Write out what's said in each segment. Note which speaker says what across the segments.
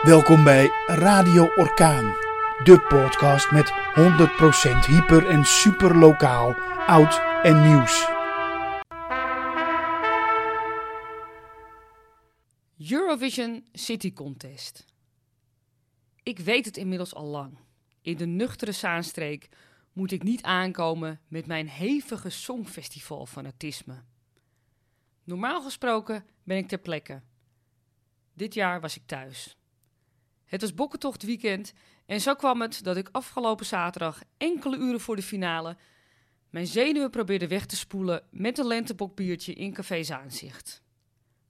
Speaker 1: Welkom bij Radio Orkaan, de podcast met 100% hyper en super lokaal, oud en nieuws.
Speaker 2: Eurovision City Contest. Ik weet het inmiddels al lang. In de nuchtere Zaanstreek moet ik niet aankomen met mijn hevige songfestival-fanatisme. Normaal gesproken ben ik ter plekke. Dit jaar was ik thuis. Het was Bokkentocht weekend en zo kwam het dat ik afgelopen zaterdag, enkele uren voor de finale, mijn zenuwen probeerde weg te spoelen met een lentebokbiertje in Café Zaanzicht.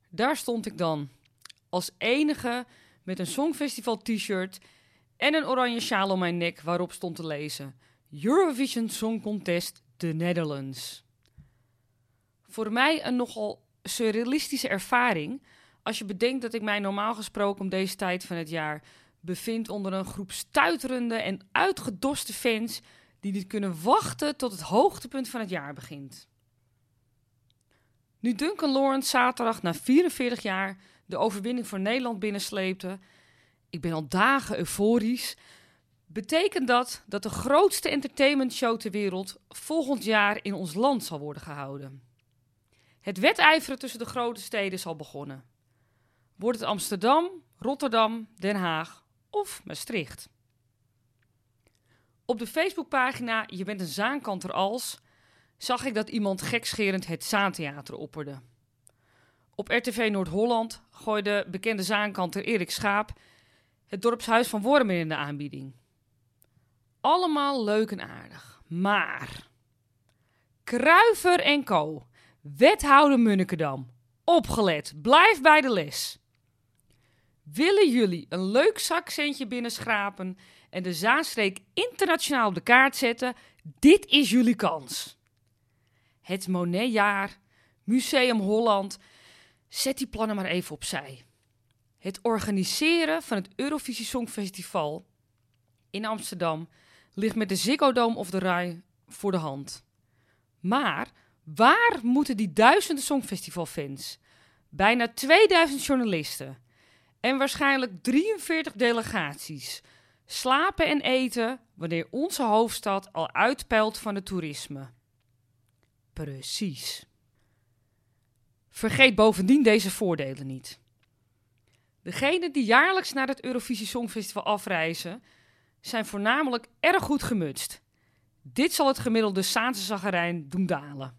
Speaker 2: Daar stond ik dan, als enige met een Songfestival t-shirt en een oranje sjaal om mijn nek waarop stond te lezen Eurovision Song Contest The Netherlands. Voor mij een nogal surrealistische ervaring als je bedenkt dat ik mij normaal gesproken om deze tijd van het jaar bevind onder een groep stuiterende en uitgedoste fans die niet kunnen wachten tot het hoogtepunt van het jaar begint. Nu Duncan Lawrence zaterdag na 44 jaar de overwinning voor Nederland binnensleepte, ik ben al dagen euforisch, betekent dat dat de grootste entertainmentshow ter wereld volgend jaar in ons land zal worden gehouden. Het wedijveren tussen de grote steden zal begonnen. Wordt het Amsterdam, Rotterdam, Den Haag of Maastricht? Op de Facebookpagina Je bent een zaankanter als zag ik dat iemand gekscherend het Zaantheater opperde. Op RTV Noord-Holland gooide bekende zaankanter Erik Schaap het dorpshuis van Wormen in de aanbieding. Allemaal leuk en aardig, maar Kruiver en Co, wethouder Munnikendam, opgelet, blijf bij de les. Willen jullie een leuk zakcentje binnenschrapen en de Zaanstreek internationaal op de kaart zetten? Dit is jullie kans. Het Monetjaar, Museum Holland, zet die plannen maar even opzij. Het organiseren van het Eurovisie Songfestival in Amsterdam ligt met de Ziggo of de Rai voor de hand. Maar waar moeten die duizenden Songfestivalfans, bijna 2000 journalisten en waarschijnlijk 43 delegaties slapen en eten wanneer onze hoofdstad al uitpeilt van het toerisme? Precies. Vergeet bovendien deze voordelen niet. Degenen die jaarlijks naar het Eurovisie Songfestival afreizen, zijn voornamelijk erg goed gemutst. Dit zal het gemiddelde Saanse zagarijn doen dalen.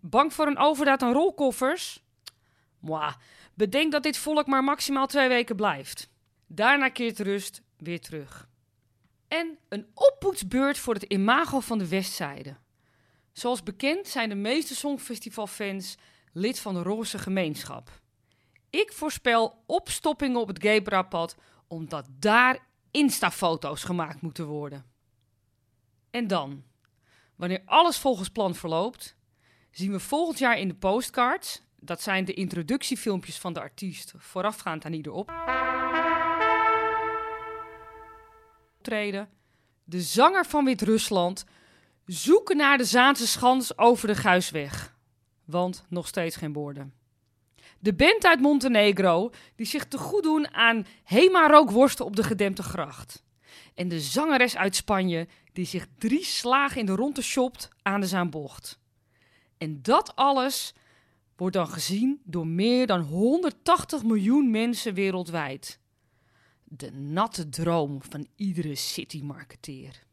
Speaker 2: Bang voor een overdaad aan rolkoffers? Mwah, bedenk dat dit volk maar maximaal twee weken blijft. Daarna keert rust weer terug. En een oppoetsbeurt voor het imago van de Westzijde. Zoals bekend zijn de meeste Songfestivalfans lid van de Roze Gemeenschap. Ik voorspel opstoppingen op het Gebra-pad, omdat daar Insta-foto's gemaakt moeten worden. En dan, wanneer alles volgens plan verloopt, zien we volgend jaar in de postcards, dat zijn de introductiefilmpjes van de artiest voorafgaand aan ieder op, optreden, de zanger van Wit-Rusland zoeken naar de Zaanse schans over de Guisweg. Want nog steeds geen borden. De band uit Montenegro die zich te goed doen aan Hema-rookworsten op de gedempte gracht. En de zangeres uit Spanje die zich drie slagen in de ronde shopt aan de Zaanbocht. En dat alles wordt dan gezien door meer dan 180 miljoen mensen wereldwijd. De natte droom van iedere city-marketeer.